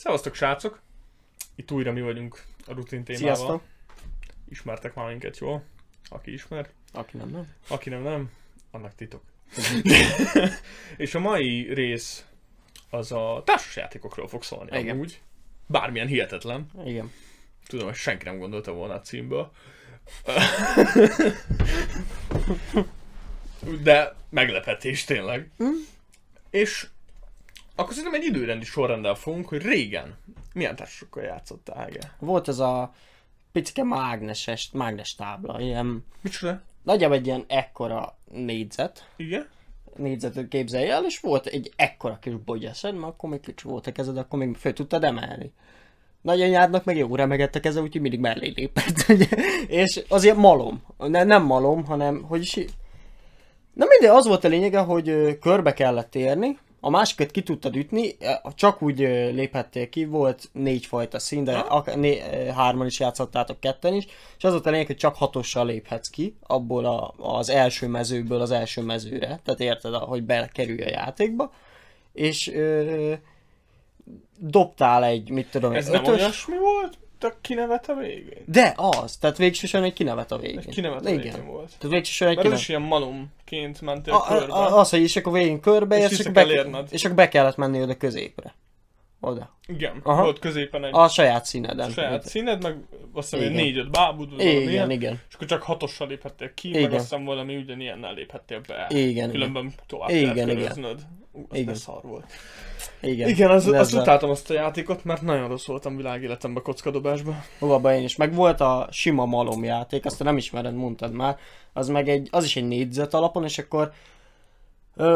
Szevasztok srácok! Itt újra mi vagyunk a rutin témával. Sziasztok! Ismertek már minket jól? Aki ismer, Aki nem, nem. aki nem, nem, annak titok. És a mai rész az a társasjátékokról fog szólni Igen. amúgy. Bármilyen hihetetlen. Igen. Tudom, hogy senki nem gondolta volna a címből. De meglepetés tényleg. Hm? És akkor szerintem egy időrendi sorrenddel fogunk, hogy régen milyen társasokkal játszottál, Áge? Volt ez a picike mágneses, mágnes tábla, ilyen, Micsoda? nagyjából egy ilyen ekkora négyzet, Igen? négyzetet képzelj el, és volt egy ekkora kis bogyaszed, mert akkor még kicsi volt a kezed, akkor még föl tudtad emelni. Nagyanyádnak meg jó remegett a keze, úgyhogy mindig mellé lépett. ugye. és azért malom. Ne, nem malom, hanem, hogy is... Na mindegy, az volt a lényege, hogy körbe kellett érni, a másikat ki tudtad ütni, ö, csak úgy ö, léphettél ki, volt négy fajta szín, de ak- né- ö, hárman is játszottátok, ketten is, és az volt a lényeg, hogy csak hatossal léphetsz ki, abból a, az első mezőből az első mezőre, tehát érted, hogy belekerülj a játékba, és ö, dobtál egy, mit tudom, Ez egy nem ötös, olyasmi volt, de kinevet a végén? de az, tehát végsősorban egy kinevet a végén. Ez kinevet a Igen. végén volt. Tehát végsősorban egy Mert ez kinevet. is ilyen malomként mentél A, körbe. a, az, hogy és akkor végén körbe És vissza és, kell be, és akkor be kellett menni oda középre. Oda. Igen, Aha. volt középen egy A saját színeden. saját színed, meg azt hiszem, hogy Igen. négy-öt bábud, vagy Igen, ilyen, igen. és akkor csak hatossal léphettél ki, Igen. meg azt hiszem valami ugyanilyennel léphettél be. Igen, Különben tovább Igen, kellett igen. köröznöd. Ú, az Igen. szar volt. Igen, Igen, az, azt utáltam azt a játékot, mert nagyon rossz voltam világéletemben kockadobásban. Hova én is. Meg volt a sima malom játék, azt nem ismered, mondtad már. Az meg egy, az is egy négyzet alapon, és akkor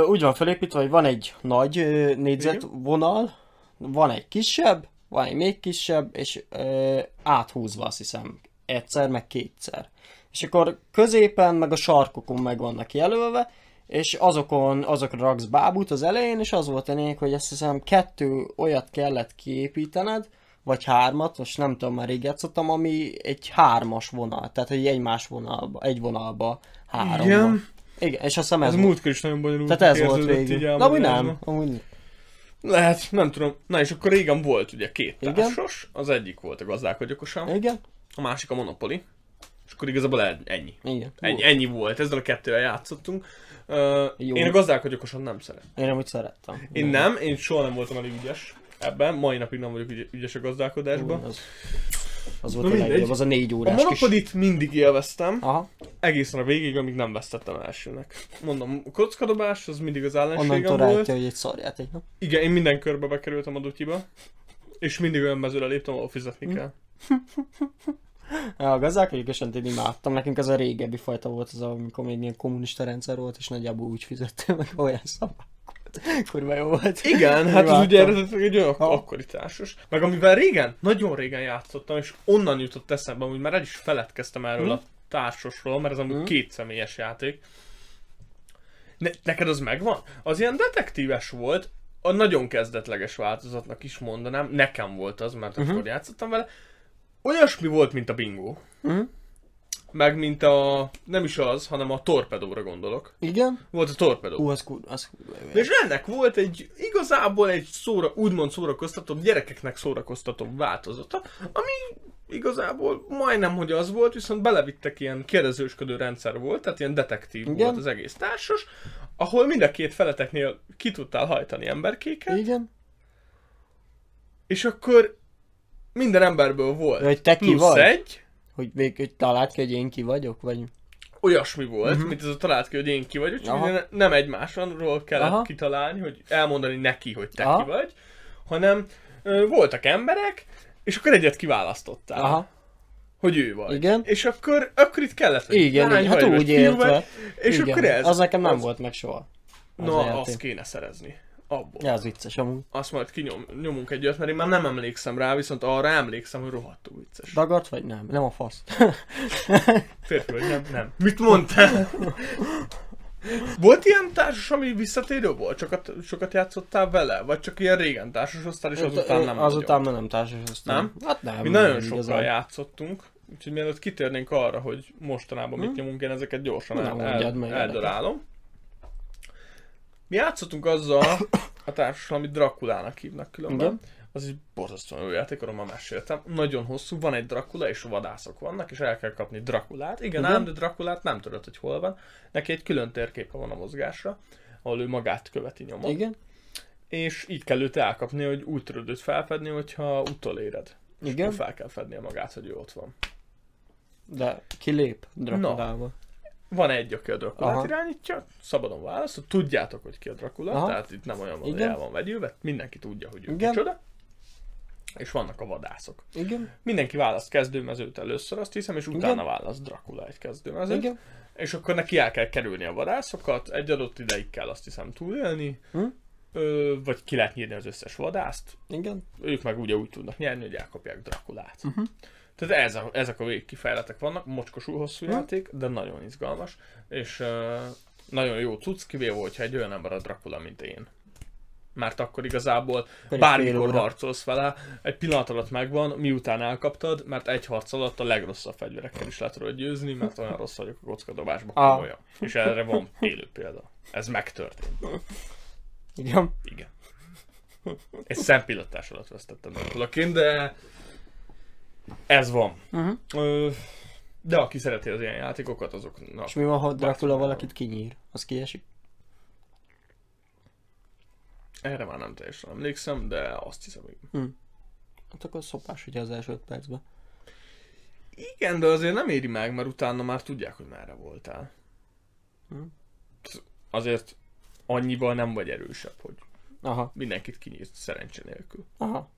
úgy van felépítve, hogy van egy nagy ö, négyzet vonal, van egy kisebb, van egy még kisebb, és ö, áthúzva azt hiszem egyszer, meg kétszer. És akkor középen, meg a sarkokon meg vannak jelölve, és azokon, azokra raksz bábút az elején, és az volt a lényeg, hogy azt hiszem kettő olyat kellett kiépítened, vagy hármat, most nem tudom, már rég játszottam, ami egy hármas vonal, tehát egy egymás vonalba, egy vonalba három Igen. Igen, és azt hiszem ez, Ez volt. múltkor is nagyon bonyolult. Tehát ez volt. Na, amúgy nem. Amúgy nem. Lehet, nem tudom. Na és akkor régen volt ugye két Igen. társas, az egyik volt a gazdálkodj okosan, Igen? a másik a Monopoly, és akkor igazából ennyi. Igen. Ennyi, ennyi volt, ezzel a kettővel játszottunk. Uh, Jó. én a gazdálkodj okosan nem szeretem. Én amúgy szerettem. Én nem, én soha nem voltam elég ügyes ebben, mai napig nem vagyok ügy- ügyes a gazdálkodásban. Az, az volt Na a mindegy. legjobb, az a négy A órás kis... Monopolit mindig élveztem, Aha, egészen a végig, amíg nem vesztettem elsőnek. Mondom, a kockadobás az mindig az ellenségem onnantól volt. hogy egy szarjáték, nem? Igen, én minden körbe bekerültem a dutyiba. És mindig olyan mezőre léptem, ahol fizetni kell. A gazdálkodókosan én imádtam, nekünk az a régebbi fajta volt az, amikor még ilyen kommunista rendszer volt, és nagyjából úgy fizettél meg olyan szabály. Kurva jó volt. Igen, hát az ugye eredetileg egy olyan Ha. akkori társas. Meg amivel régen, nagyon régen játszottam, és onnan jutott eszembe, hogy már el is feledkeztem erről Hm. a társasról, mert ez amúgy Hm. két személyes játék. Ne, neked az megvan? Az ilyen detektíves volt, a nagyon kezdetleges változatnak is mondanám, nekem volt az, mert Mhm. akkor játszottam vele. Olyasmi volt, mint a bingo. Mhm. Meg mint a, nem is az, hanem a torpedóra gondolok. Igen? Volt a torpedó. Ú, az kurva, az. És ennek volt egy, igazából egy szóra, úgymond szórakoztatóbb, gyerekeknek szórakoztatóbb változata, ami igazából majdnem, hogy az volt, viszont belevittek ilyen kérdezősködő rendszer volt, tehát ilyen detektív Igen. volt az egész társas, ahol mind a két feleteknél ki tudtál hajtani emberkéket, Igen? és akkor minden emberből volt Hogy te ki plusz vagy? egy, Hogy végig hogy talált ki, hogy én ki vagyok, vagy... olyasmi volt, uh-huh. mint ez a talált ki, hogy én ki vagyok, csak ne- nem egymásról kellett Aha. kitalálni, hogy elmondani neki, hogy te Aha. ki vagy, hanem ö, voltak emberek, és akkor egyet kiválasztottál, Aha. hogy ő vagy. Igen. És akkor, akkor itt kellett, hogy Igen, lány hát vagy, vagy úgy fiú értve. vagy, és Igen. akkor ez. Az nekem nem az, volt meg soha. Az játék. azt kéne szerezni. Abból. Ja, az vicces amúgy. Azt majd kinyomunk egy olyat, mert én már nem emlékszem rá, viszont arra emlékszem, hogy rohadtul vicces. Dagart vagy nem? Nem a fasz. Férfi vagy nem? Nem. Mit mondtál? Volt ilyen társas, ami visszatérő volt? Sokat, sokat játszottál vele? Vagy csak ilyen régen társasoztál, és azután nem Azután már nem társasoztam. Nem? Hát nem. Mi nagyon nem sokkal igazán. játszottunk, úgyhogy mielőtt kitérnénk arra, hogy mostanában mit Hm? nyomunk, én ezeket gyorsan el, el, eldarálom. Mi játszottunk azzal a társasal, amit Drakulának hívnak különben. Igen. Az egy borzasztóan jó játék, arról már meséltem. Nagyon hosszú, van egy Dracula, és vadászok vannak, és el kell kapni Drakulát. Igen, Igen. ám, de Drakulát nem tudod, hogy hol van. Neki egy külön térképe van a mozgásra, ahol ő magát követi nyomon. Igen. És így kell őt elkapni, hogy úgy tudod őt felfedni, hogyha utoléred. Igen. Akkor fel kell fednie magát, hogy ő ott van. De kilép Drakulával. Van egy, aki a Drakulát Aha. irányítja, szabadon választod, tudjátok, hogy ki a Dracula, Aha. tehát itt nem olyan van, hogy el van vegyülve, mindenki tudja, hogy ő Igen. kicsoda. És vannak a vadászok. Igen. Mindenki választ kezdőmezőt először, azt hiszem, és utána Igen. választ Dracula egy kezdőmezőt. Igen. És akkor neki el kell kerülni a vadászokat, egy adott ideig kell azt hiszem túlélni, Hm? ö, vagy ki lehet nyírni az összes vadászt, Igen. ők meg ugye úgy tudnak nyerni, hogy elkapják Drakulát. Uh-huh. Tehát ez a, ezek a végkifejletek vannak, mocskosul hosszú játék, de nagyon izgalmas, és uh, nagyon jó cucc, kivéve, hogyha egy olyan ember a Dracula, mint én. Mert akkor igazából fél bármikor harcolsz vele, egy pillanat alatt megvan, miután elkaptad, mert egy harc alatt a legrosszabb fegyverekkel is le tudod győzni, mert olyan rossz vagyok a kockadobásban, Ah. komolyan. És erre van élő példa. Ez megtörtént. Igen. Igen. Egy szempillantás alatt vesztettem Draculaként, de ez van. Uh-huh. Ö, de aki szereti az ilyen játékokat, azoknak... És mi van, ha Dracula valakit kinyír? Az kiesik? Erre már nem teljesen emlékszem, de azt hiszem, hogy... Hát akkor szopás, ugye az első öt percben. Igen, de azért nem éri meg, mert utána már tudják, hogy merre voltál. Hm. Azért annyival nem vagy erősebb, hogy Aha. mindenkit kinyírt szerencse nélkül. Aha.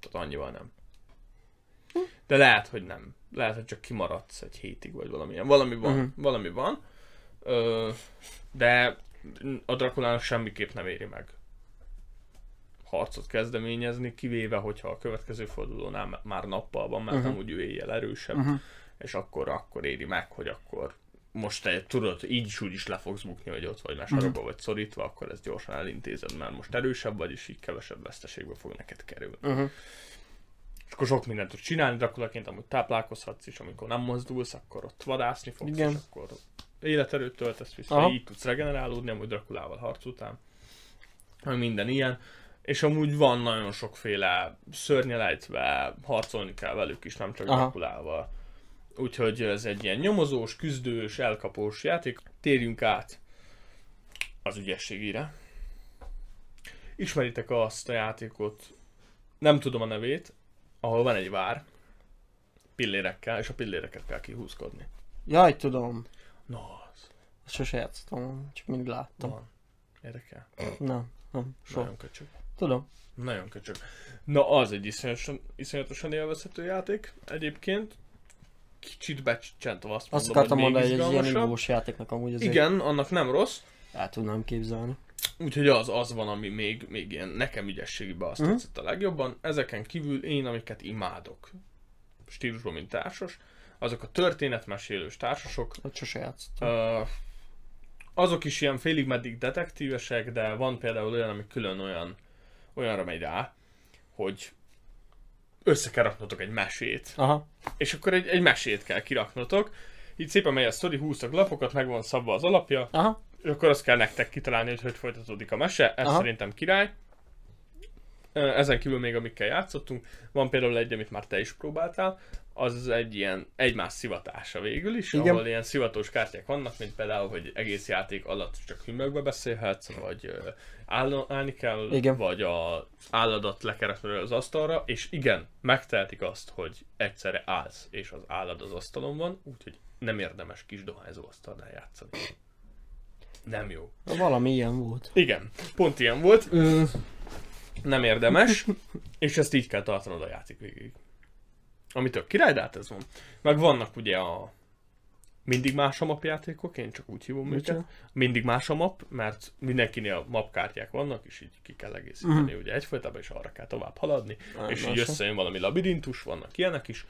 Tehát annyival nem. De lehet, hogy nem. Lehet, hogy csak kimaradsz egy hétig, vagy valamilyen. Valami van. Uh-huh. Valami van. Ö, de a Drakulának semmiképp nem éri meg harcot kezdeményezni, kivéve, hogyha a következő fordulónál már nappal van, mert uh-huh. nem úgy ő éjjel erősebb, uh-huh. és akkor, akkor éri meg, hogy akkor most te tudod, így is úgy is le fogsz bukni, hogy ott vagy, Mhm. sarokba vagy szorítva, akkor ezt gyorsan elintézed, mert most erősebb vagy, és így kevesebb veszteségbe fog neked kerülni. Uh-huh. Akkor sok mindent tudsz csinálni, Drakulaként amúgy táplálkozhatsz is, amikor nem mozdulsz, akkor ott vadászni fogsz, Igen. és akkor életerőt töltesz vissza, Aha. így tudsz regenerálódni, amúgy Drakulával harc után. Meg minden ilyen. És amúgy van nagyon sokféle szörnyelejtve, harcolni kell velük is, nem csak Aha. Drakulával. Úgyhogy ez egy ilyen nyomozós, küzdős, elkapós játék. Térjünk át az ügyességére. Ismeritek azt a játékot, nem tudom a nevét, ahol van egy vár, pillérekkel, és a pilléreket kell kihúzkodni. Jaj, tudom. No, az Ezt Sose játszottam, csak mindig láttam. van. Érdekel? Nem, nem, soha. Nagyon köcsög. Tudom. Nagyon köcsög. Na, az egy iszonyatosan, iszonyatosan élvezhető játék egyébként. Kicsit becsentve azt Azt mondom, akartam hogy mondani, hogy egy ilyen játéknak amúgy azért Igen, annak nem rossz. el tudnám képzelni. Úgyhogy az, az van, ami még, még ilyen nekem ügyességében azt Mhm. tetszett a legjobban. Ezeken kívül én, amiket imádok stílusban, mint társas, azok a történetmesélős társasok, Ott sose játszottam. Azok is ilyen félig meddig detektívesek, de van például olyan, ami külön olyan, olyanra megy rá, hogy össze kell raknotok egy mesét. Aha. És akkor egy, egy mesét kell kiraknotok. Így szépen megy a sztori, húztak lapokat, meg van szabva az alapja, Aha. Akkor azt kell nektek kitalálni, hogy hogy folytatódik a mese. Ez Aha. szerintem király. Ezen kívül még amikkel játszottunk, van például egy, amit már te is próbáltál, az egy ilyen egymás szivatása végül is, Igen. ahol ilyen szivatós kártyák vannak, mint például, hogy egész játék alatt csak hümögbe beszélhetsz, vagy áll, állni kell, Igen. vagy a álladat lekerekről az asztalra, és igen, megtehetik azt, hogy egyszerre állsz, és az állad az asztalon van, úgyhogy nem érdemes kis dohányzó asztalnál játszani. Nem jó. Valami ilyen volt. Igen, pont ilyen volt. Nem érdemes, és ezt így kell tartanod a játék végig. Ami tök király, de hát ez van. Meg vannak ugye a mindig más a map játékok, én csak úgy hívom őket. Micsoda? Mindig más a map, mert mindenkinél mapkártyák vannak, és így ki kell egészíteni ugye egyfolytában, és arra kell tovább haladni, Á, és így összejön valami labirintus, vannak ilyenek is.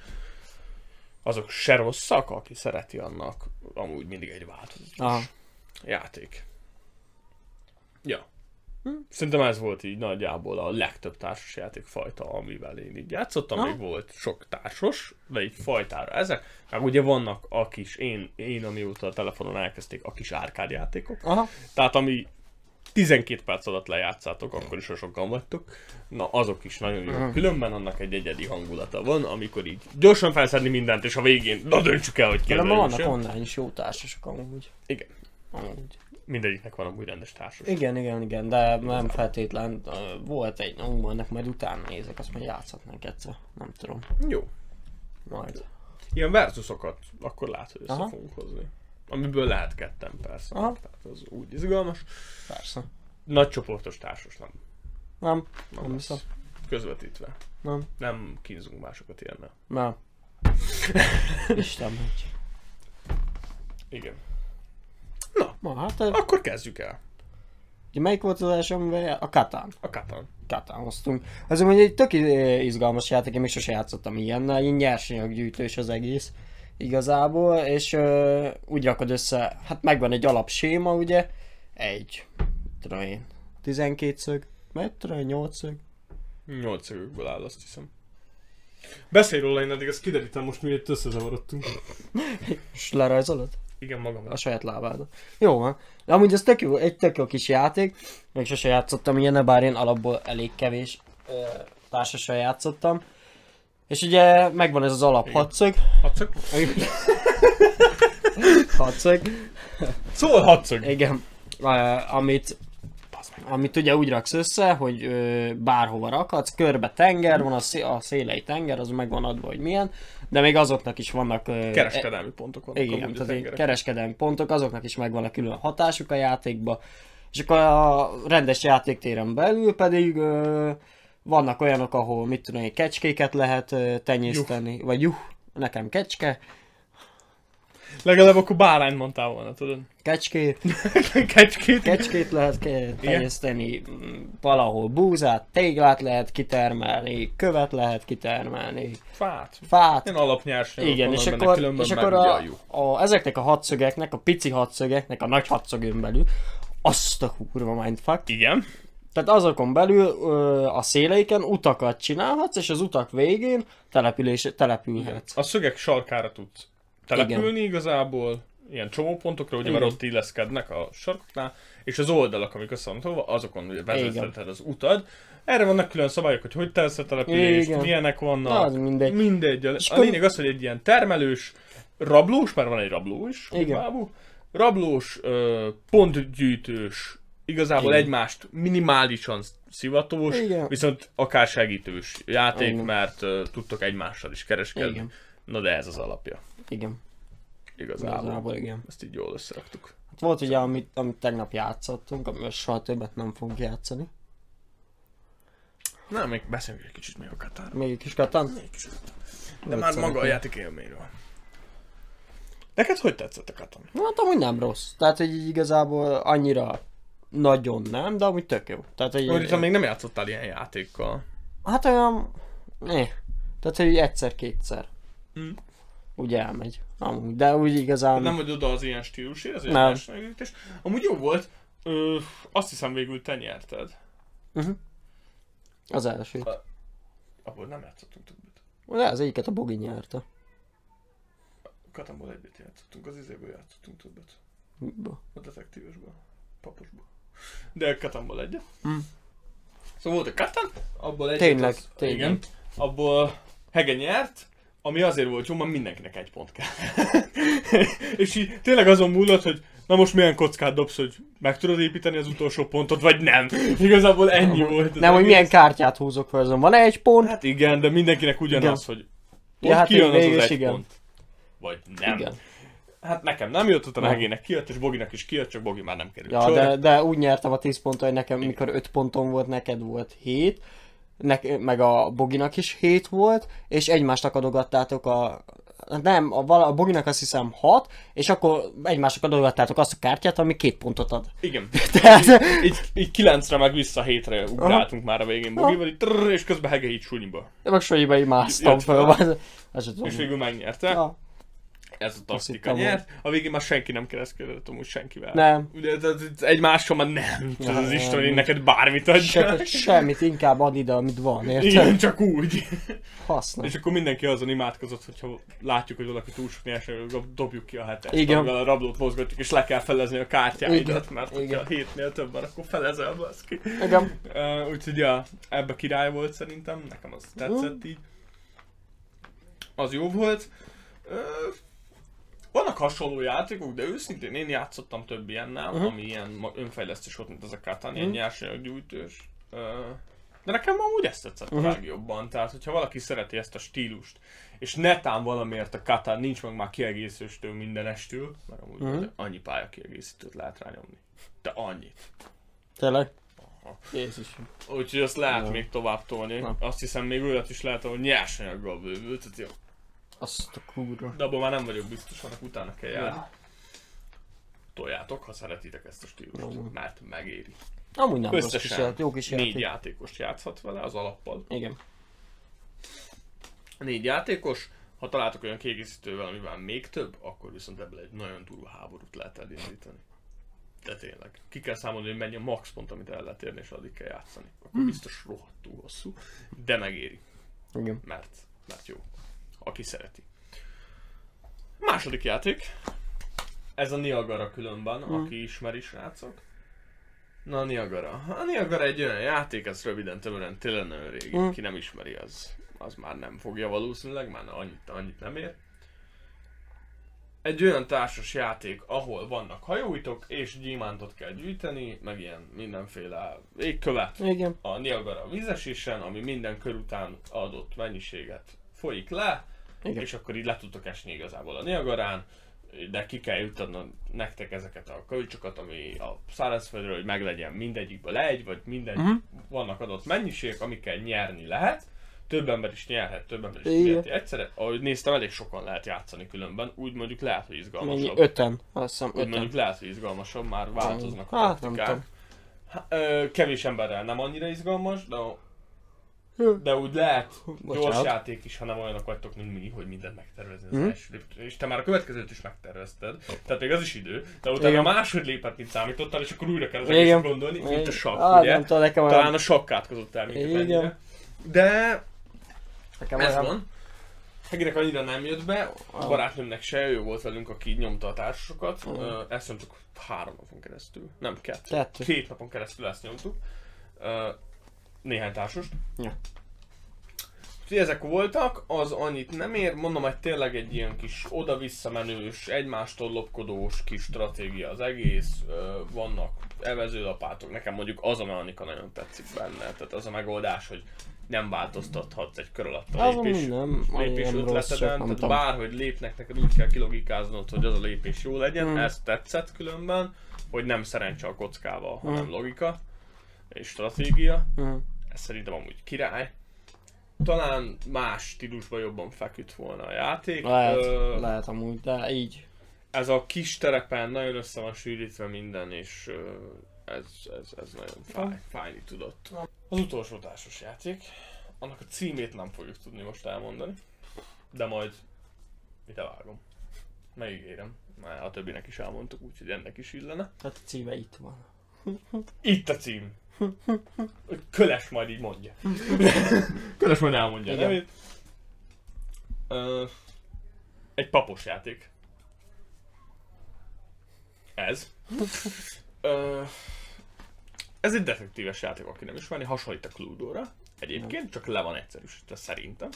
Azok se rosszak, aki szereti annak, amúgy mindig egy változatos Aha. Játék. Ja. Szerintem ez volt így nagyjából a legtöbb társasjáték fajta, amivel én így játszottam. Még volt sok társas, de így fajtára ezek. Meg ugye vannak a kis, én, én amióta a telefonon elkezdték, a kis árkádjátékok. Aha. Tehát ami 12 perc alatt lejátszátok, akkor is, sokan vagytok. Na, azok is nagyon jó. Mhm. Különben annak egy egyedi hangulata van, amikor így gyorsan felszedni mindent, és a végén, na döntsük el, hogy az Különben vannak online is jó társasok amúgy. Igen. Amúgy. Mindegyiknek van amúgy rendes társas. Igen, igen, igen, de nem feltétlen. Volt egy, ú, ennek majd utána nézek, azt majd játszhatnánk egyszer. Nem tudom. Jó. Majd. Ilyen versusokat akkor látod, hogy össze Aha. fogunk hozni. Amiből lehet ketten persze. Aha. Tehát az úgy izgalmas. Persze. Nagy csoportos társas nem. Nem, Nem, nem hiszem. Közvetítve. Nem, Nem kínzunk másokat ilyennel. nem. Isten megy. Igen. Ma, hát Akkor kezdjük el. ugye melyik volt az első, amivel a Katán. A Katan. Katán hoztunk. Az mondja, egy tök izgalmas játék, én még sose játszottam ilyennel, ilyen nyersanyaggyűjtős az egész igazából, és ö, úgy rakod össze, hát megvan egy alapséma, ugye, egy, tudom én, 12 szög, tudom, 8 szög, Nyolc szögökből áll, azt hiszem. Beszélj róla, én addig ezt kiderítem most, miért összezavarodtunk. és lerajzolod Igen, magam. a saját lábádat. Jó van. De amúgy ez tök jó, egy tök jó kis játék, még sose játszottam ilyenne, bár én alapból elég kevés ö, társassal játszottam. És ugye megvan ez az alap Igen. hatszög, Hatszög? hatszög, Szól hatszög! igen, uh, amit, amit ugye úgy raksz össze, hogy ö, bárhova rakhatsz, körbe tenger van, a, szé- a szélei tenger, az meg van adva, hogy milyen, de még azoknak is vannak... Ö, Kereskedelmi pontok vannak igen, tehát kereskedelmi pontok, azoknak is megvan a külön hatásuk a játékba. És akkor a rendes játéktéren belül pedig ö, vannak olyanok, ahol mit tudom én, kecskéket lehet ö, tenyészteni, vagy juh, nekem kecske, Legalább akkor bárányt mondtál volna, tudod? kecskét, Kecskét. kecskét lehet tenyészteni, mm, valahol búzát, téglát lehet kitermelni, követ lehet kitermelni, Fát. fát, Ilyen alapnyersanyagok Igen, és benne, akkor, és akkor a, a, ezeknek a hatszögeknek, a pici hatszögeknek, a nagy hatszögön belül, azt a kurva mindfuck. Igen. Tehát azokon belül ö, a széleiken utakat csinálhatsz, és az utak végén település, települhetsz. A szögek sarkára tudsz települni igazából, ilyen csomópontokra, ugye mert Igen. ott illeszkednek a sarkoknál, és az oldalak, amik össze vannak tolva, azokon ugye vezetheted az utad. Erre vannak külön szabályok, hogy hogy tesz a települést, Igen. milyenek vannak. Na, az mindegy. Mindegy. A, a lényeg az, hogy egy ilyen termelős, rablós, mert van egy rabló is, Igen. igazából, rablós, pontgyűjtős, igazából Igen. egymást minimálisan szivatós, Igen. viszont akár segítős játék, Igen. mert ö, tudtok egymással is kereskedni. Igen. Na de ez az alapja. Igen, Igazából. igazából igen. Ezt így jól összeraktuk. Hát volt ugye, amit, amit tegnap játszottunk, amivel soha többet nem fogunk játszani. Na, még beszéljünk egy kicsit még a Katár. Még egy kis katán? De már maga a játék élményről. Neked hogy tetszett a Katan? Na, hát amúgy nem rossz. Tehát, hogy igazából annyira nagyon nem, de amúgy tök jó. Tehát, hogy Hogy te még nem játszottál ilyen játékkal. Hát olyan... Ne. Tehát, hogy egyszer-kétszer. Hm. Úgy elmegy. Amúgy, de úgy igazán... Nem vagy oda az ilyen stílusé, az ilyen Nem. versenyütés. Amúgy jó volt. Ö, azt hiszem végül te nyerted. Uh-huh. Az első. Abból nem játszottunk többet. De az egyiket a Bogi nyerte. Katamból egyet játszottunk, az izéből játszottunk többet. Mibe? A detektívesből. Paposból. De Katamból egyet. Hm. Szóval volt a Katan, abból egyet Tényleg, az, tényleg. Igen. Abból Hege nyert, ami azért volt jó, mert mindenkinek egy pont kell. és így tényleg azon múlott, hogy na most milyen kockát dobsz, hogy meg tudod építeni az utolsó pontot, vagy nem. Igazából ennyi volt. Nem, hogy egész. milyen kártyát húzok fel, azon van egy pont? Hát igen, de mindenkinek ugyanaz, hogy Ja, most hát kijön az, az egy igen. pont. Vagy nem. Igen. Hát nekem nem jött, utána. Hegének kijött, és Boginak is kijött, csak Bogi már nem került Ja, de, de úgy nyertem a 10 pontot, hogy nekem, mikor 5 ponton volt, neked volt 7, nek, meg a Boginak is 7 volt, és egymásnak adogattátok a... Nem, a, vala- a Boginak azt hiszem 6, és akkor egymásnak adogattátok azt a kártyát, ami két pontot ad. Igen. Tehát, Így, így kilencre meg vissza hétre ugráltunk már a végén Bogival, így trrr, és közben Hege így de meg Sanyiba így másztam föl. És végül megnyerte. Ja. Ez a taktika nyert. A végén már senki nem kereskedett amúgy senkivel. Nem. Ugye ez, ez, ez egymással már nem. Ez az Nem. Isten, hogy neked bármit adja. Se, semmit, inkább add ide, amit van, érted? Igen, csak úgy. Haszna. És akkor mindenki azon imádkozott, hogyha látjuk, hogy valaki túl sok nyersanyaggal, dobjuk ki a hetest, Igen. amivel a rablót mozgatjuk, és le kell felezni a kártyáidat, mert Igen. hogyha a hétnél több van, akkor felezel, baszki. Igen. Uh, úgyhogy ja, ebbe király volt szerintem, nekem az tetszett így. Az jó volt. Uh, vannak hasonló játékok, de őszintén én játszottam több ilyennel, Mhm. ami ilyen önfejlesztés volt, mint ez a Katan, ilyen Mhm. nyersanyaggyűjtős. De nekem amúgy ezt tetszett Mhm. a legjobban, tehát hogyha valaki szereti ezt a stílust, és netán valamiért a Katan nincs meg már kiegészítőstől mindenestől, mert amúgy Mhm. annyi pálya kiegészítőt lehet rányomni. De annyit. Tényleg? Aha. Jézusom. Úgyhogy azt lehet Ja. még tovább tolni. Na. Azt hiszem még olyat is lehet, ahol nyersanyaggal bővültet, Azt a kurva. de abban már nem vagyok biztos, annak utána kell járni. Ja. Toljátok, ha szeretitek ezt a stílust, Jó. mert megéri. Amúgy nem rossz kis Összesen játék, jó kis négy játék. játékos játszhat vele az alappal. Igen. Négy játékos, ha találtok olyan kiegészítővel, amivel még több, akkor viszont ebből egy nagyon durva háborút lehet elindítani. De tényleg. Ki kell számolni, hogy mennyi a max pont, amit el lehet érni, és addig kell játszani. Akkor biztos rohadtul hosszú, de megéri. Igen. mert, mert jó. Aki szereti. Második játék. Ez a Niagara különben, Mm. aki ismeri srácok. Na, a Niagara. A Niagara egy olyan játék, ez röviden tömören tényleg nagyon régi. Mm. Ki nem ismeri, az, az már nem fogja valószínűleg, már annyit, annyit nem ér. Egy olyan társas játék, ahol vannak hajóitok, és gyémántot kell gyűjteni, meg ilyen mindenféle égkövet, Igen. a Niagara vízesésen, ami minden kör után adott mennyiséget folyik le, Igen. és akkor így le tudtok esni igazából a Niagarán, de ki kell juttatni nektek ezeket a kölcsokat, ami a szárazföldről, hogy meglegyen mindegyikből egy, vagy mindegy, Mhm. vannak adott mennyiségek, amikkel nyerni lehet. Több ember is nyerhet, több ember is nyerheti egyszerre. Ahogy néztem, elég sokan lehet játszani különben, úgy mondjuk lehet, hogy Mennyi? izgalmasabb. Öten. Azt hiszem Úgy mondjuk öten. lehet, hogy izgalmasabb, már változnak a Hát, taktikák. tudom. Há- ö, Kevés emberrel nem annyira izgalmas, de. De úgy lehet gyors játék is, ha nem olyanok vagytok, mint mi, hogy mindent megtervezni az Mhm. első lépcsőn. És te már a következőt is megtervezted, tehát még az is idő, de utána Igen. máshogy lépett, mint számítottál, és akkor újra kell az Igen. egészet gondolni, mint a Igen. sakk, Á, ugye? nem tudom, nekem Talán olyan... a sakk átkozott el minket Igen. ennyire. De Nekem ez olyan... van. Heginek annyira nem jött be, a barátnőmnek se, ő volt velünk, aki nyomta a társasokat. Uh, ezt nyomtuk három napon keresztül, nem kettő. Kettő. Két napon keresztül ezt nyomtuk. Néhány társast. Ja. Úgyhogy ezek voltak, az annyit nem ér, mondom, hogy tényleg egy ilyen kis oda-vissza menős, egymástól lopkodós kis stratégia az egész, vannak evezőlapátok, nekem mondjuk az a mechanika nagyon tetszik benne, tehát az a megoldás, hogy nem változtathatsz egy kör alatt a Az lépés, amúgy nem, lépés ötleteden, tehát tudom. bárhogy lépnek, neked úgy kell kilogikáznod, hogy az a lépés jó legyen, Mm. ez tetszett különben, hogy nem szerencse a kockával, hanem Mm. logika és stratégia, Mhm. Ez szerintem amúgy király. Talán más stílusban jobban feküdt volna a játék. Lehet, Ö, lehet amúgy, de így. Ez a kis terepen nagyon össze van sűrítve minden, és ez, ez, ez nagyon fáj, fájni tudott. Az utolsó társas játék, annak a címét nem fogjuk tudni most elmondani, de majd ide vágom. Megígérem, már a többinek is elmondtuk, úgyhogy ennek is illene. Tehát a címe itt van. Itt a cím. Köles majd így mondja. Köles majd elmondja Igen. nevét. Ö, egy papos játék. Ez. Ö, ez egy detektíves játék, aki nem ismeri, hasonlít a Cluedo-ra. Egyébként csak le van egyszerűsítve szerintem.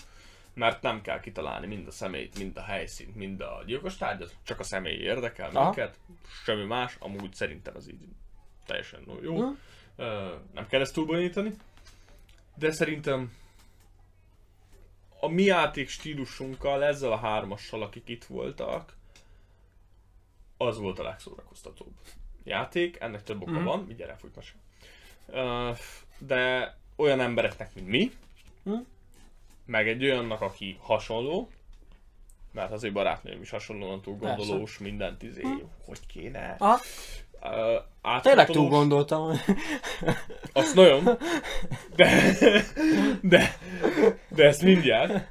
Mert nem kell kitalálni mind a személyt, mind a helyszínt, mind a gyilkos tárgyat, csak a személy érdekel minket, semmi más, amúgy szerintem ez így teljesen jó. Hm. Nem kell ezt túlbonyolítani. De szerintem a mi játék stílusunkkal, ezzel a hármassal, akik itt voltak, az volt a legszórakoztatóbb játék. Ennek több oka Mhm. van, mindjárt elfújt mese. Ö, De olyan embereknek, mint mi, Mhm. meg egy olyannak, aki hasonló, mert az ő barátnőm is hasonlóan túl gondolós, mindent izé, hogy kéne. Aha, Uh, tényleg túl gondoltam. Azt nagyon. De, de, de ezt mindjárt.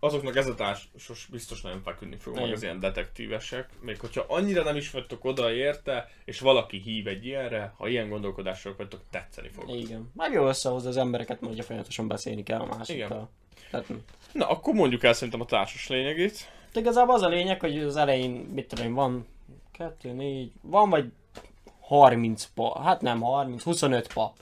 azoknak ez a társos biztos nagyon feküdni fog, meg az ilyen detektívesek. Még hogyha annyira nem is vagytok oda érte, és valaki hív egy ilyenre, ha ilyen gondolkodással vagytok, tetszeni fog. Igen. Meg jó összehoz az embereket, mert ugye folyamatosan beszélni kell a másikkal. Tehát, Na, akkor mondjuk el szerintem a társas lényegét. de igazából az a lényeg, hogy az elején, mit tudom én, van 2, 4, van vagy 30 pap, hát nem 30, 25 pap.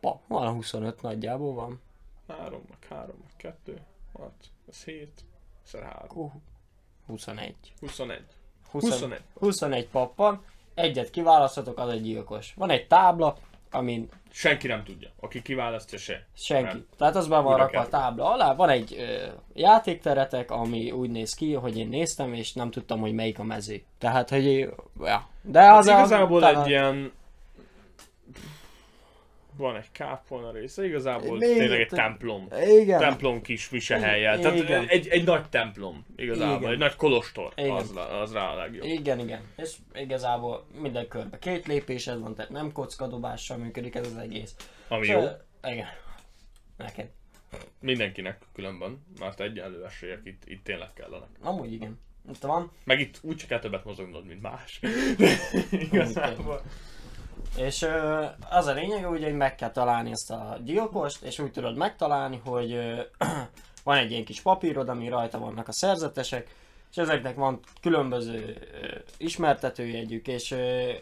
Pap, van 25 nagyjából van. 3, meg 3, meg 2, 6, ez 7, szer 3, Hú, 21. 21. 20, 21. 21 pap van, egyet kiválaszthatok, az egy gyilkos. Van egy tábla, amin Senki nem tudja. Aki kiválasztja se. senki. Nem. Tehát az be van rakva a tábla alá, van egy ö, játékteretek, ami úgy néz ki, hogy én néztem, és nem tudtam, hogy melyik a mező. Tehát, hogy ja. De az Hát a- igazából talán- egy ilyen... Van egy kápolna része, igazából Még- tényleg egy templom. Igen. templom kis visehelye. Tehát Igen. egy, egy nagy templom, igazából, Igen. egy nagy kolostor, Igen. az, az rá a legjobb. Igen, igen. És igazából minden körbe két lépésed van, tehát nem kockadobással működik ez az egész. Ami És, jó, Igen. Neked. mindenkinek különben, mert egyenlő esélyek itt, itt tényleg kellenek. Amúgy igen. Itt van. Meg itt úgy kell többet mozognod, mint más. igazából. És az a lényeg, ugye, hogy meg kell találni ezt a gyilkost, és úgy tudod megtalálni, hogy van egy ilyen kis papírod, ami rajta vannak a szerzetesek, és ezeknek van különböző ismertetőjegyük, és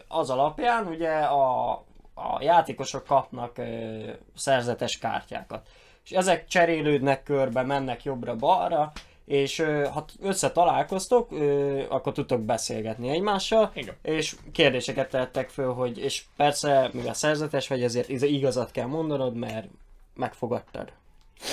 az alapján ugye a, a játékosok kapnak szerzetes kártyákat. És ezek cserélődnek körbe, mennek jobbra-balra, és ha összetalálkoztok, akkor tudtok beszélgetni egymással, Igen. és kérdéseket tettek föl, hogy, és persze, mivel szerzetes vagy, ezért igazat kell mondanod, mert megfogadtad.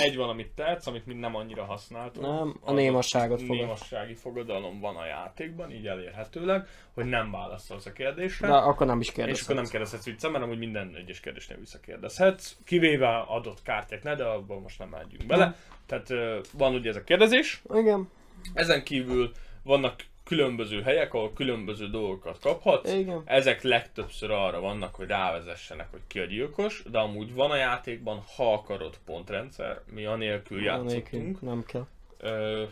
Egy van, amit tetsz, amit mind nem annyira használtunk. Nem, a némasságot fogad. Némassági fogadalom van a játékban, így elérhetőleg, hogy nem válaszolsz a kérdésre. De akkor nem is És akkor kérdezhetsz. nem kérdezhetsz vissza, mert amúgy minden egyes kérdésnél visszakérdezhetsz, kivéve adott kártyáknál, de abban most nem megyünk bele. Tehát van ugye ez a kérdezés, Igen, ezen kívül vannak különböző helyek, ahol különböző dolgokat kaphatsz. igen. Ezek legtöbbször arra vannak, hogy rávezessenek, hogy ki a gyilkos, de amúgy van a játékban, ha akarod pontrendszer, mi anélkül Anélkül játszottunk. Nem kell. Ö,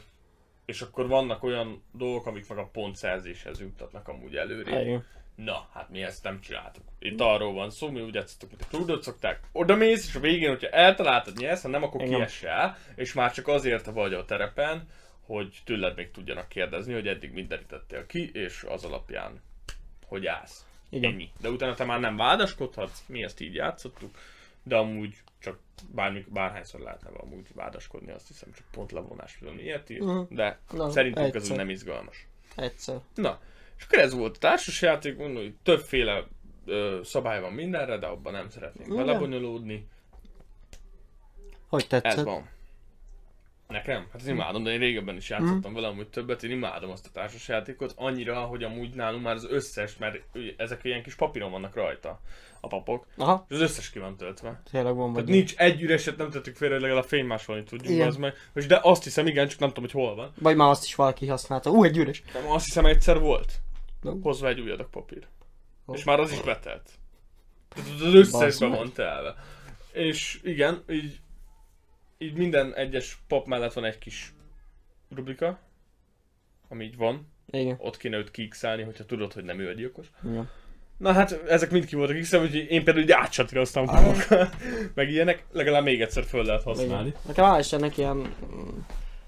és akkor vannak olyan dolgok, amik meg a pontszerzéshez juttatnak amúgy előre. Igen. Na, hát mi ezt nem csináltuk. Itt arról van szó, mi úgy játszottuk, mint a Crudot szokták. Oda mész, és a végén, hogyha eltaláltad, nyersz, ha nem, akkor kiesel, és már csak azért vagy a terepen, hogy tőled még tudjanak kérdezni, hogy eddig mit derítettél ki, és az alapján, hogy állsz. Igen. Ennyi. De utána te már nem vádaskodhatsz, mi ezt így játszottuk, de amúgy csak bármi, bárhányszor lehetne amúgy vádaskodni, azt hiszem csak pontlevonás, tudom ilyet ír, Mhm. de Na, szerintünk ez egyszer. úgy nem izgalmas. Egyszer. Na, és akkor ez volt a társasjáték, mondom, hogy többféle ö, szabály van mindenre, de abban nem szeretnék Igen. belebonyolódni. Hogy Ez tetszett? Van. Nekem? Hát én imádom, de én régebben is játszottam vele amúgy többet, én imádom azt a társasjátékot, annyira, hogy amúgy nálunk már az összes, mert ezek ilyen kis papíron vannak rajta a papok, Aha, és az összes ki van töltve. tényleg van Tehát nincs egy üreset, nem tettük félre, hogy legalább fénymásolni tudjuk, Igen. az meg. És de azt hiszem, igen, csak nem tudom, hogy hol van. Vagy már azt is valaki használta. Ú, egy üres. De azt hiszem egyszer volt. No. Hozva egy új adag papír. Ó. És már az is betelt. Tehát Az összesbe meg. van telve. És igen, így, így minden egyes pap mellett van egy kis rubrika, ami így van. Igen. Ott kéne őt kiixelni, hogyha tudod, hogy nem ő a gyilkos. Igen. Na hát ezek mind ki voltak x úgyhogy én például így átsatíroztam papokkal, meg ilyenek, legalább még egyszer föl lehet használni. Igen. Nekem hál' Istennek ilyen mm,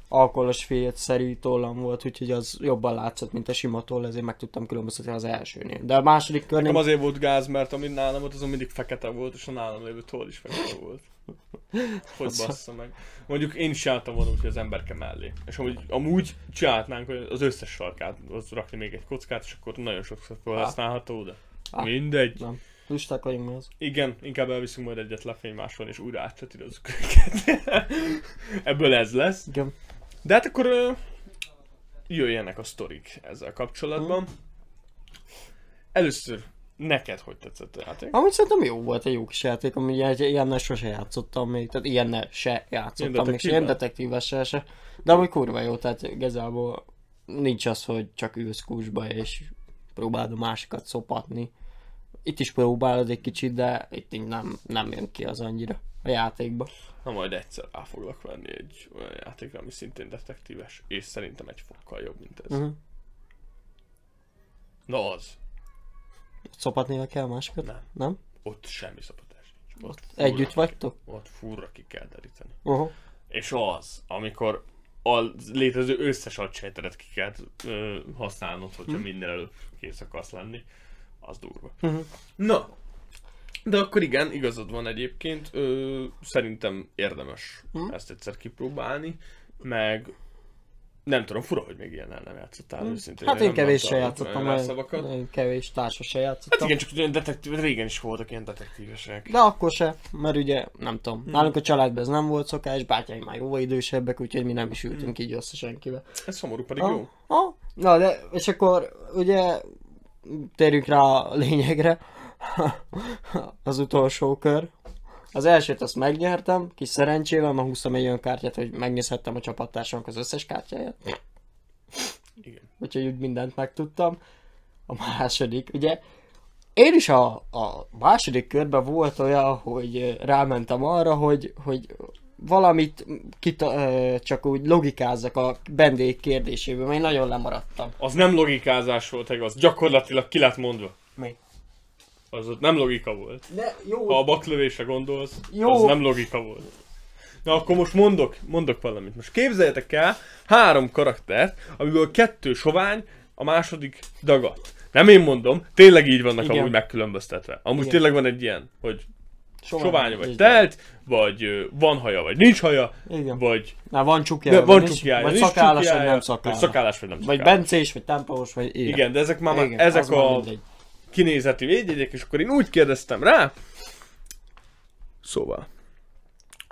alkoholos félyet-szerű tollam volt, úgyhogy az jobban látszott, mint a sima toll, ezért meg tudtam különböztetni az elsőnél. De a második körnél... Nekem azért volt gáz, mert amit nálam volt, azon mindig fekete volt, és a nálam lévő toll is fekete volt. Hogy bassza meg. Mondjuk én is csináltam volna, úgyhogy az emberke mellé. És amúgy, amúgy csinálhatnánk hogy az összes sarkát, az rakni még egy kockát, és akkor nagyon sokszor felhasználható, de Ah. mindegy. Nem. Lusták vagyunk mi az. Igen, inkább elviszünk majd egyet lefénymásolni, és újra átsatírozzuk őket. Ebből ez lesz. Igen. De hát akkor jöjjenek a sztorik ezzel kapcsolatban. Először neked hogy tetszett a játék? Amúgy szerintem jó volt egy jó kis játék, ami egy, ilyennel sose játszottam még, tehát ilyennel se játszottam Ilyen még, ilyen detektívessel se. De amúgy kurva jó, tehát igazából nincs az, hogy csak ülsz kúsba és próbáld a másikat szopatni. Itt is próbálod egy kicsit, de itt nem, nem jön ki az annyira a játékba. Na majd egyszer rá foglak venni egy olyan játékra, ami szintén detektíves, és szerintem egy fokkal jobb, mint ez. Uh-huh. Na az. Szopatni kell másikat? Nem. Nem? Ott semmi szapatás nincs. Ott Együtt furra ki- vagytok? Ott furra ki kell deríteni. Uh-huh. És az, amikor a létező összes agysejtedet ki kell ö, használnod, hogyha Hm. minden előtt kész akarsz lenni, az durva. Uh-huh. Na, de akkor igen, igazad van egyébként, ö, szerintem érdemes Hm. ezt egyszer kipróbálni, meg nem tudom, fura, hogy még ilyen nem játszottál őszintén. Hát nem én kevéssel mondtam játszottam, én kevés társasra Hát játszottam. igen, csak olyan detektív, régen is voltak ilyen detektívesek. De akkor se, mert ugye, nem tudom, nálunk a családban ez nem volt szokás, bátyáim már jóval idősebbek, úgyhogy mi nem is ültünk így össze senkivel. Ez szomorú, pedig Ah, jó. ah, na de, és akkor ugye térjünk rá a lényegre. az utolsó kör. Az elsőt azt megnyertem, kis szerencsével, ma húztam egy olyan kártyát, hogy megnézhettem a csapattársamnak az összes kártyáját. Igen. Úgyhogy úgy mindent megtudtam. A második, ugye, én is a, a második körben volt olyan, hogy rámentem arra, hogy, hogy valamit kita, csak úgy logikázzak a vendég kérdéséből, mert én nagyon lemaradtam. Az nem logikázás volt, az gyakorlatilag ki lett mondva. Az ott nem logika volt. De jó, Ha a baklövésre gondolsz, Jó. az nem logika volt. Na akkor most mondok, mondok valamit. Most képzeljetek el három karaktert, amiből kettő sovány, a második dagat. Nem én mondom, tényleg így vannak Igen. amúgy megkülönböztetve. Amúgy Igen. tényleg van egy ilyen, hogy sovány, sovány vagy telt, vagy van haja, vagy nincs haja. Igen. vagy Na, van csukja, de van csukjája, vagy nincs szakállas, vagy csukjája, nem szakállas. Vagy szakállás, vagy nem Vagy szakállás. bencés, vagy tempós, vagy igen. Igen, de ezek már, Igen, ezek a mindegy. Kinézeti védjegyek, és akkor én úgy kérdeztem rá. Szóval,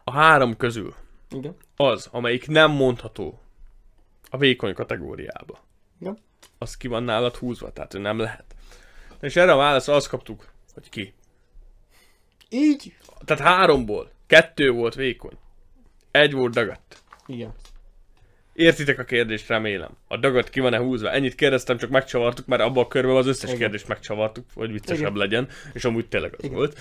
a három közül Igen. az, amelyik nem mondható a vékony kategóriába, Igen. az ki van nálad húzva, tehát ő nem lehet. És erre a válasz azt kaptuk, hogy ki. Így? Tehát háromból kettő volt vékony, egy volt dagadt. Igen. Értitek a kérdést, remélem. A dagat ki van-e húzva? Ennyit kérdeztem, csak megcsavartuk, mert abban a körben az összes Igen. kérdést megcsavartuk, hogy viccesebb Igen. legyen, és amúgy tényleg az Igen. volt.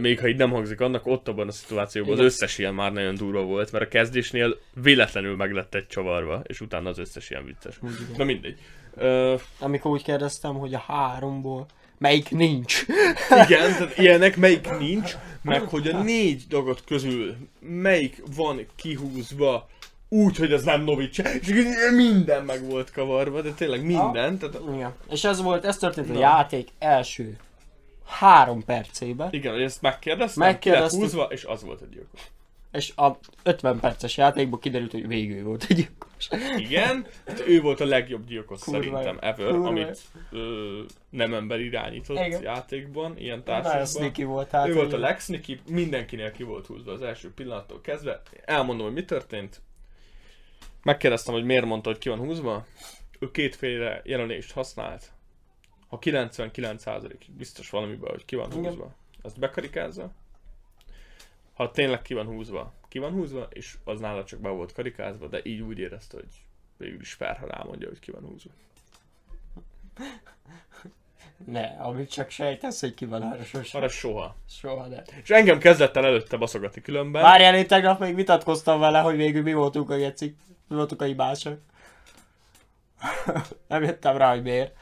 Még ha így nem hangzik annak, ott abban a szituációban az Igen. összes ilyen már nagyon durva volt, mert a kezdésnél véletlenül meg lett egy csavarva, és utána az összes ilyen vicces. Igen. Na mindegy. Ö, Amikor úgy kérdeztem, hogy a háromból melyik nincs. igen, tehát ilyenek melyik nincs, meg hogy a négy dagat közül melyik van kihúzva úgy, hogy az nem Novics, és minden meg volt kavarva, de tényleg minden, tehát Igen. És ez volt, ez történt a Na. játék első három percében, Igen, hogy ezt megkérdeztem, lett húzva, és az volt a gyilkos. és a 50 perces játékból kiderült, hogy végül volt egy gyilkos. Igen, hát ő volt a legjobb gyilkos Kurva szerintem ever, Kurva amit ö, nem ember irányított Igen. játékban, ilyen sneaky volt hát. Ő volt a legsneaky, mindenkinél ki volt húzva az első pillanattól kezdve. Elmondom, hogy mi történt. Megkérdeztem, hogy miért mondta, hogy ki van húzva. Ő kétféle jelenést használt. Ha 99% biztos valamiben, hogy ki van Igen. húzva, azt bekarikázza. Ha tényleg ki van húzva, ki van húzva, és az nála csak be volt karikázva, de így úgy érezte, hogy végül is fair, ha rámondja, hogy ki van húzva. Ne, amit csak sejtesz, hogy ki van arra sosem. Arra soha. Soha ne. És engem kezdett el előtte baszogatni különben. Várjál, én tegnap még vitatkoztam vele, hogy végül mi voltunk a gecik. Voltunk a hibások. Nem jöttem rá, hogy miért.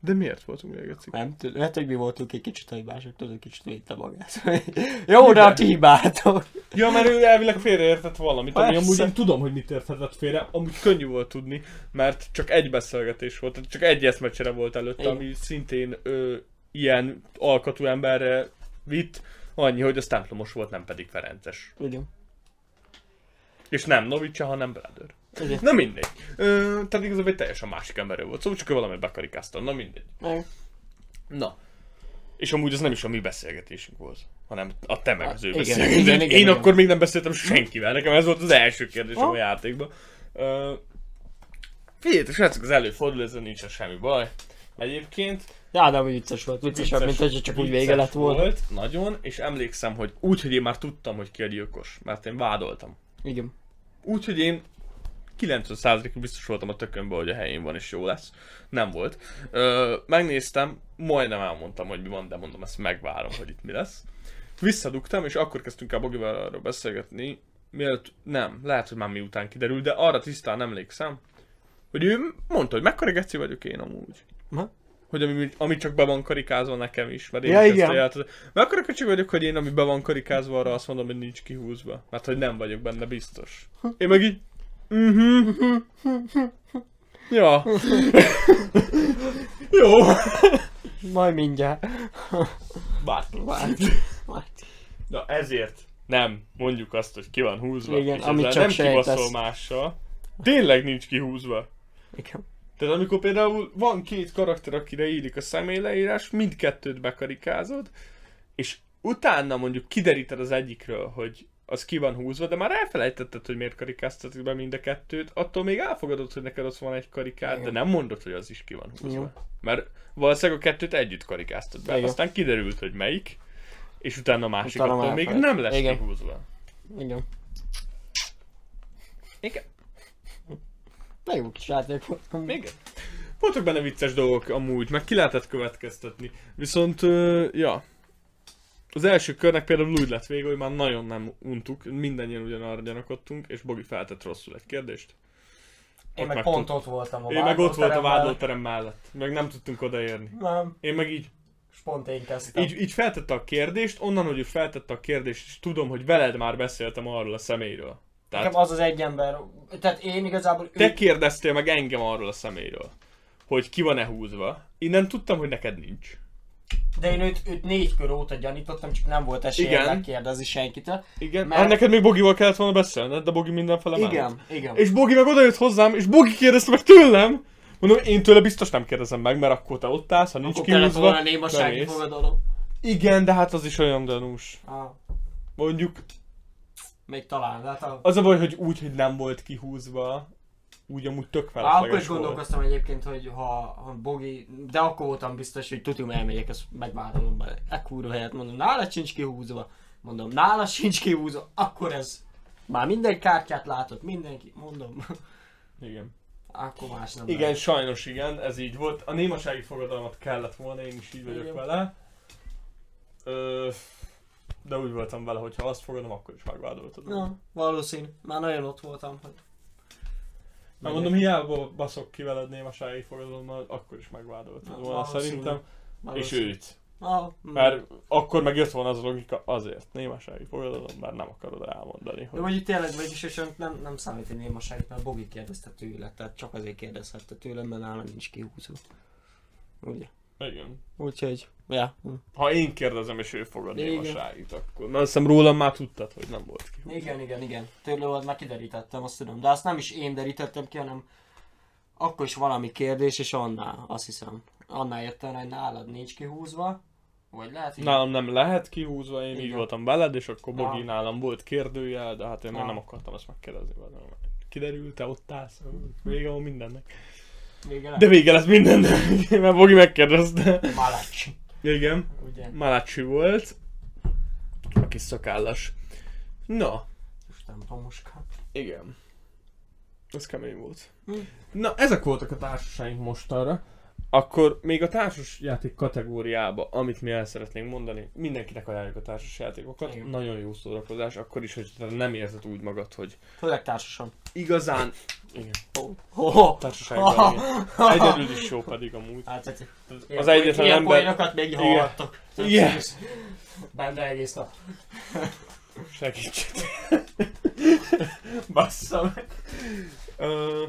De miért voltunk még egyszer? Nem tudom, lehet, hogy mi voltunk egy kicsit a hibások, tudod, kicsit védte magát. Jó, de a ti hibátok. Ja, mert ő elvileg félreértett valamit, ami Persze. amúgy én tudom, hogy mit érthetett félre, amúgy könnyű volt tudni, mert csak egy beszélgetés volt, tehát csak egy eszmecsere volt előtte, Igen. ami szintén ö, ilyen alkatú emberre vitt, annyi, hogy az templomos volt, nem pedig Ferences. Igen. És nem Novicsa, hanem Brother. Igen. Na mindegy. Ö, tehát igazából egy teljesen másik emberről volt, szóval csak ő valamit bekarikáztam, na mindegy. Meg. Na. És amúgy az nem is a mi beszélgetésünk volt, hanem a te meg az ő Igen, igen, igen, Én igen. akkor még nem beszéltem senkivel, nekem ez volt az első kérdésem Ha? a játékban. Uh, Figyeljetek, srácok, az előfordul, ezzel nincsen semmi baj. Egyébként de amúgy vicces volt. Viccesebb, mint hogy csak úgy vége lett volna. Volt, nagyon, és emlékszem, hogy úgy, hogy én már tudtam, hogy ki a gyilkos, mert én vádoltam. Igen. Úgy, hogy én 90%-ig biztos voltam a tökönben, hogy a helyén van és jó lesz. Nem volt. Ö, megnéztem, majdnem elmondtam, hogy mi van, de mondom, ezt megvárom, hogy itt mi lesz. Visszadugtam, és akkor kezdtünk el Bogival arról beszélgetni, mielőtt, nem, lehet, hogy már miután kiderült, de arra tisztán emlékszem, hogy ő mondta, hogy mekkora geci vagyok én amúgy. Ha? Hogy ami, ami csak be van karikázva nekem is, mert én Ja, is igen. ezt a játot... Mekkora kicsi vagyok, hogy én ami be van karikázva, arra azt mondom, hogy nincs kihúzva. Mert hogy nem vagyok benne biztos. Én meg így... Mhm. Ja. Jó. Majd mindjárt. Bárki. Várj. Várj. Na ezért nem mondjuk azt, hogy ki van húzva. Igen, és amit csak nem kibaszol mással. Tényleg nincs kihúzva. Igen. Tehát amikor például van két karakter, akire írik a személyleírás, mindkettőt bekarikázod, és utána mondjuk kideríted az egyikről, hogy az ki van húzva, de már elfelejtetted, hogy miért karikáztatod be mind a kettőt, attól még elfogadod, hogy neked ott van egy karikád, de Igen. nem mondod, hogy az is ki van húzva. Jó. Mert valószínűleg a kettőt együtt karikáztad be, Igen. aztán kiderült, hogy melyik, és utána a másik Utána attól még nem lesz Igen. kihúzva. Igen. Igen. De jó kis játék volt. Igen. Voltak benne vicces dolgok amúgy, meg ki lehetett következtetni. Viszont, ö, ja. Az első körnek például úgy lett vége, hogy már nagyon nem untuk, mindannyian ugyanarra gyanakodtunk, és Bogi feltett rosszul egy kérdést. Én meg meg pont ott voltam a Én meg ott volt a vádlóterem mellett, meg nem tudtunk odaérni. Nem, Én meg így, és pont én kezdtem. így, így feltette a kérdést, onnan, hogy ő feltette a kérdést, és tudom, hogy veled már beszéltem arról a személyről. Tehát Nekem az az egy ember, tehát én igazából... te kérdeztél meg engem arról a személyről, hogy ki van-e húzva. Innen tudtam, hogy neked nincs. De én őt, őt négy kör óta gyanítottam, csak nem volt esélyem Igen. megkérdezni senkitől. Igen, Mert- hát neked még Bogival kellett volna beszélned, de Bogi mindenfele. Igen, igen. És Bogi meg odajött hozzám, és Bogi kérdezte meg tőlem. Mondom, én tőle biztos nem kérdezem meg, mert akkor te ott állsz, ha nincs Akkor kihúzva. volna némasági fogadalom. Igen, de hát az is olyan gyanús. Ah, Mondjuk, még talán, de hát a... az a baj, hogy úgy, hogy nem volt kihúzva, úgy amúgy tök Á, felesleges akkor is volt. gondolkoztam egyébként, hogy ha, ha Bogi, de akkor voltam biztos, hogy tutum elmegyek, ezt megvállalom be. E kurva helyet mondom, nála sincs kihúzva. Mondom, nála sincs kihúzva, akkor ez. Már minden kártyát látott, mindenki, mondom. Igen. Akkor más nem Igen, lehet. sajnos igen, ez így volt. A némasági fogadalmat kellett volna, én is így vagyok Igen. vele. Ö, de úgy voltam vele, hogy ha azt fogadom, akkor is megvádoltad. Na, valószínű. Már nagyon ott voltam, hogy... Na mondom, hiába baszok ki veled némasági fogadalommal, akkor is megvádoltad Na, volna valószínű. szerintem. És valószínű. őt. Ah. Mert akkor meg jött volna az a logika azért, némasági fogadalom, mert nem akarod elmondani. De Hogy... mondjuk tényleg vagyis, és nem, nem számít egy némaságit, mert Bogi kérdezte tőle, tehát csak azért kérdezhette tőlem, mert nálam nincs kihúzva. Ugye? Igen. Úgyhogy, ja. hm. Ha én kérdezem és ő fogad Igen. némaságit, akkor... Mert azt hiszem rólam már tudtad, hogy nem volt ki. Igen, igen, igen. Tőle volt, már kiderítettem, azt tudom. De azt nem is én derítettem ki, hanem akkor is valami kérdés, és annál, azt hiszem. Annál jöttem, hogy nálad nincs kihúzva. Vagy lehet, hogy... Nálam nem lehet kihúzva, én így Igen. voltam veled, és akkor Na. Bogi nálam volt kérdőjel, de hát én Na. nem akartam ezt megkérdezni. Kiderült, te ott állsz, vége van mindennek. Vége De lett. vége lesz mindennek, mert Bogi megkérdezte. Malacs. Igen, Ugye? Malacsi volt, a kis szakállas. Na, Most nem tomuska. igen. Ez kemény volt. Hm. Na, ezek voltak a társasáink mostanra. Akkor még a társas játék kategóriába, amit mi el szeretnénk mondani, mindenkinek ajánljuk a társas játékokat. Igen. Nagyon jó szórakozás, akkor is, hogy te nem érzed úgy magad, hogy Főleg társasan. igazán... Igen, Oh. Oh. társaságban igen. Egyedül is jó pedig amúgy. Hát, hát, Az egyetlen ilyen ember... poénokat még Igen. hallhattok. Igen. Benne egész nap. Segítsd. Bassza meg. Ö,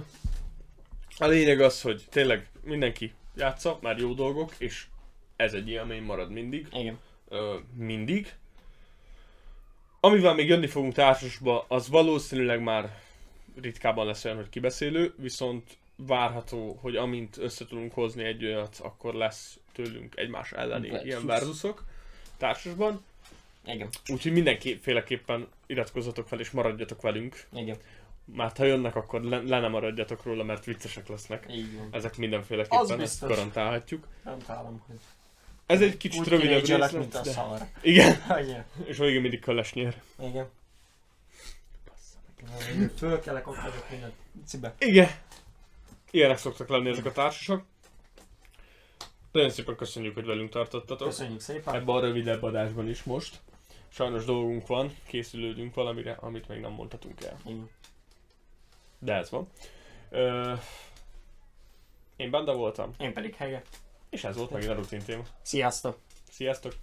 a lényeg az, hogy tényleg mindenki játsza, már jó dolgok, és ez egy élmény marad mindig. Igen. Ö, mindig. Amivel még jönni fogunk társasba, az valószínűleg már ritkában lesz olyan, hogy kibeszélő, viszont várható, hogy amint össze tudunk hozni egy olyat, akkor lesz tőlünk egymás elleni Versus. ilyen versusok társasban. Igen. Úgyhogy mindenféleképpen iratkozzatok fel és maradjatok velünk. Igen. Mert ha jönnek, akkor le, le nem maradjatok róla, mert viccesek lesznek. Így van. Ezek mindenféleképpen, ezt biztos. garantálhatjuk. Nem találom, hogy Ez egy kicsit úgy rövidebb rész mint a de... szar. Igen, Igen. és végig mindig köles nyer. Igen. Fölkelek, ott vagyok minden cibe. Igen. Ilyenek szoktak lenni ezek a társasak. Nagyon szépen köszönjük, hogy velünk tartottatok. Köszönjük szépen. Ebben a rövidebb adásban is most. Sajnos dolgunk van, készülődünk valamire, amit még nem mondhatunk el. Igen. De ez van. Ö, én Banda voltam, Én pedig Hege. és ez volt megint a rutin téma. Sziasztok! Sziasztok!